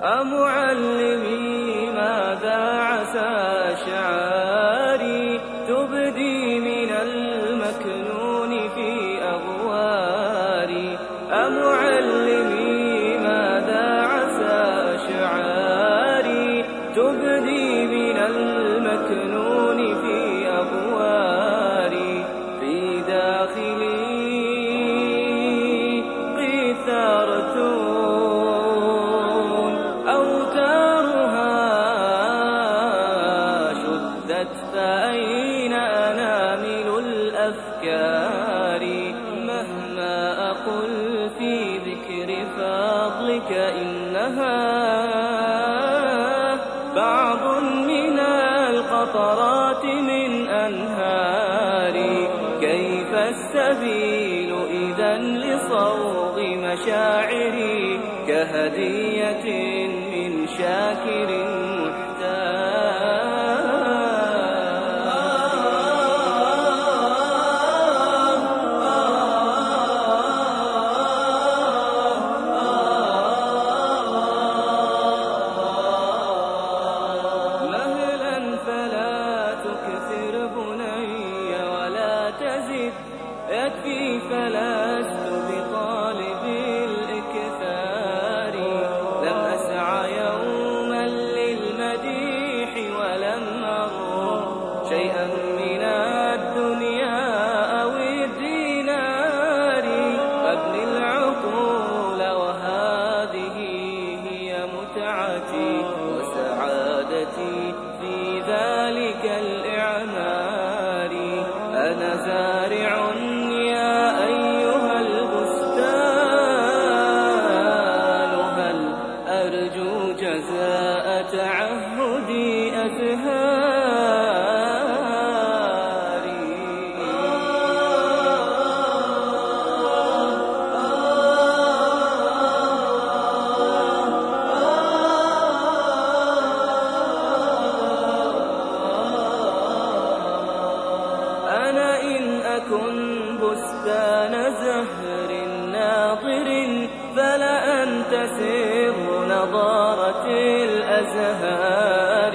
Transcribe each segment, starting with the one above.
amo من أنهاري كيف السبيل إذا لصوغ مشاعري كهدية فلست بطالب الإكثار. لم أسعى يوما للمديح ولم أروا شيئا من الدنيا أو الدينار. أبني العقول وهذه هي متعتي وسعادتي في ذلك الإعمار. أنا زارع بستان زهر ناظر فلأنت سر نضارة الأزهار.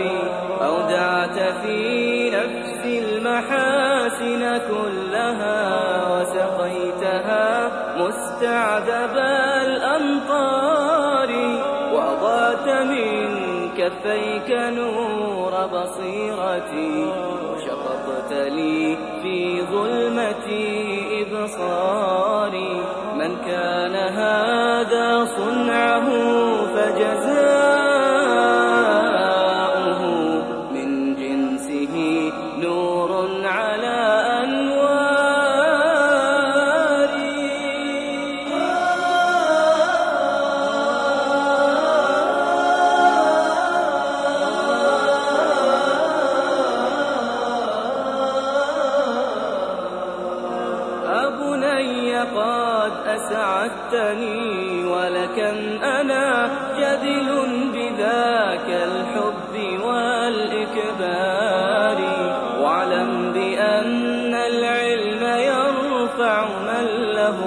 أودعت في نفسي المحاسن كلها وسقيتها مستعذب الأمطار. وأضعت من كفيك نور بصيرتي لي في ظلمتي إبصاري. من كان هذا صنعه فجزاؤه أسعدتني ولكم أنا جدل بذاك الحب والإكبار. واعلم بأن العلم يرفع من له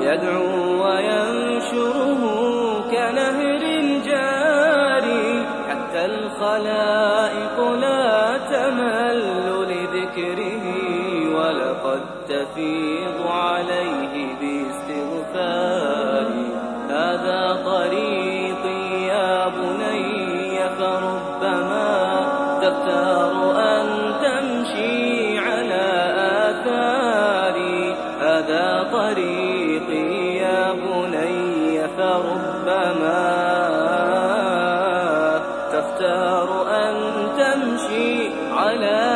يدعو وينشره كنهر جاري حتى الخلائق لا تمل لذكره ولقد تفيد طريقي يا بني فربما تختار أن تمشي على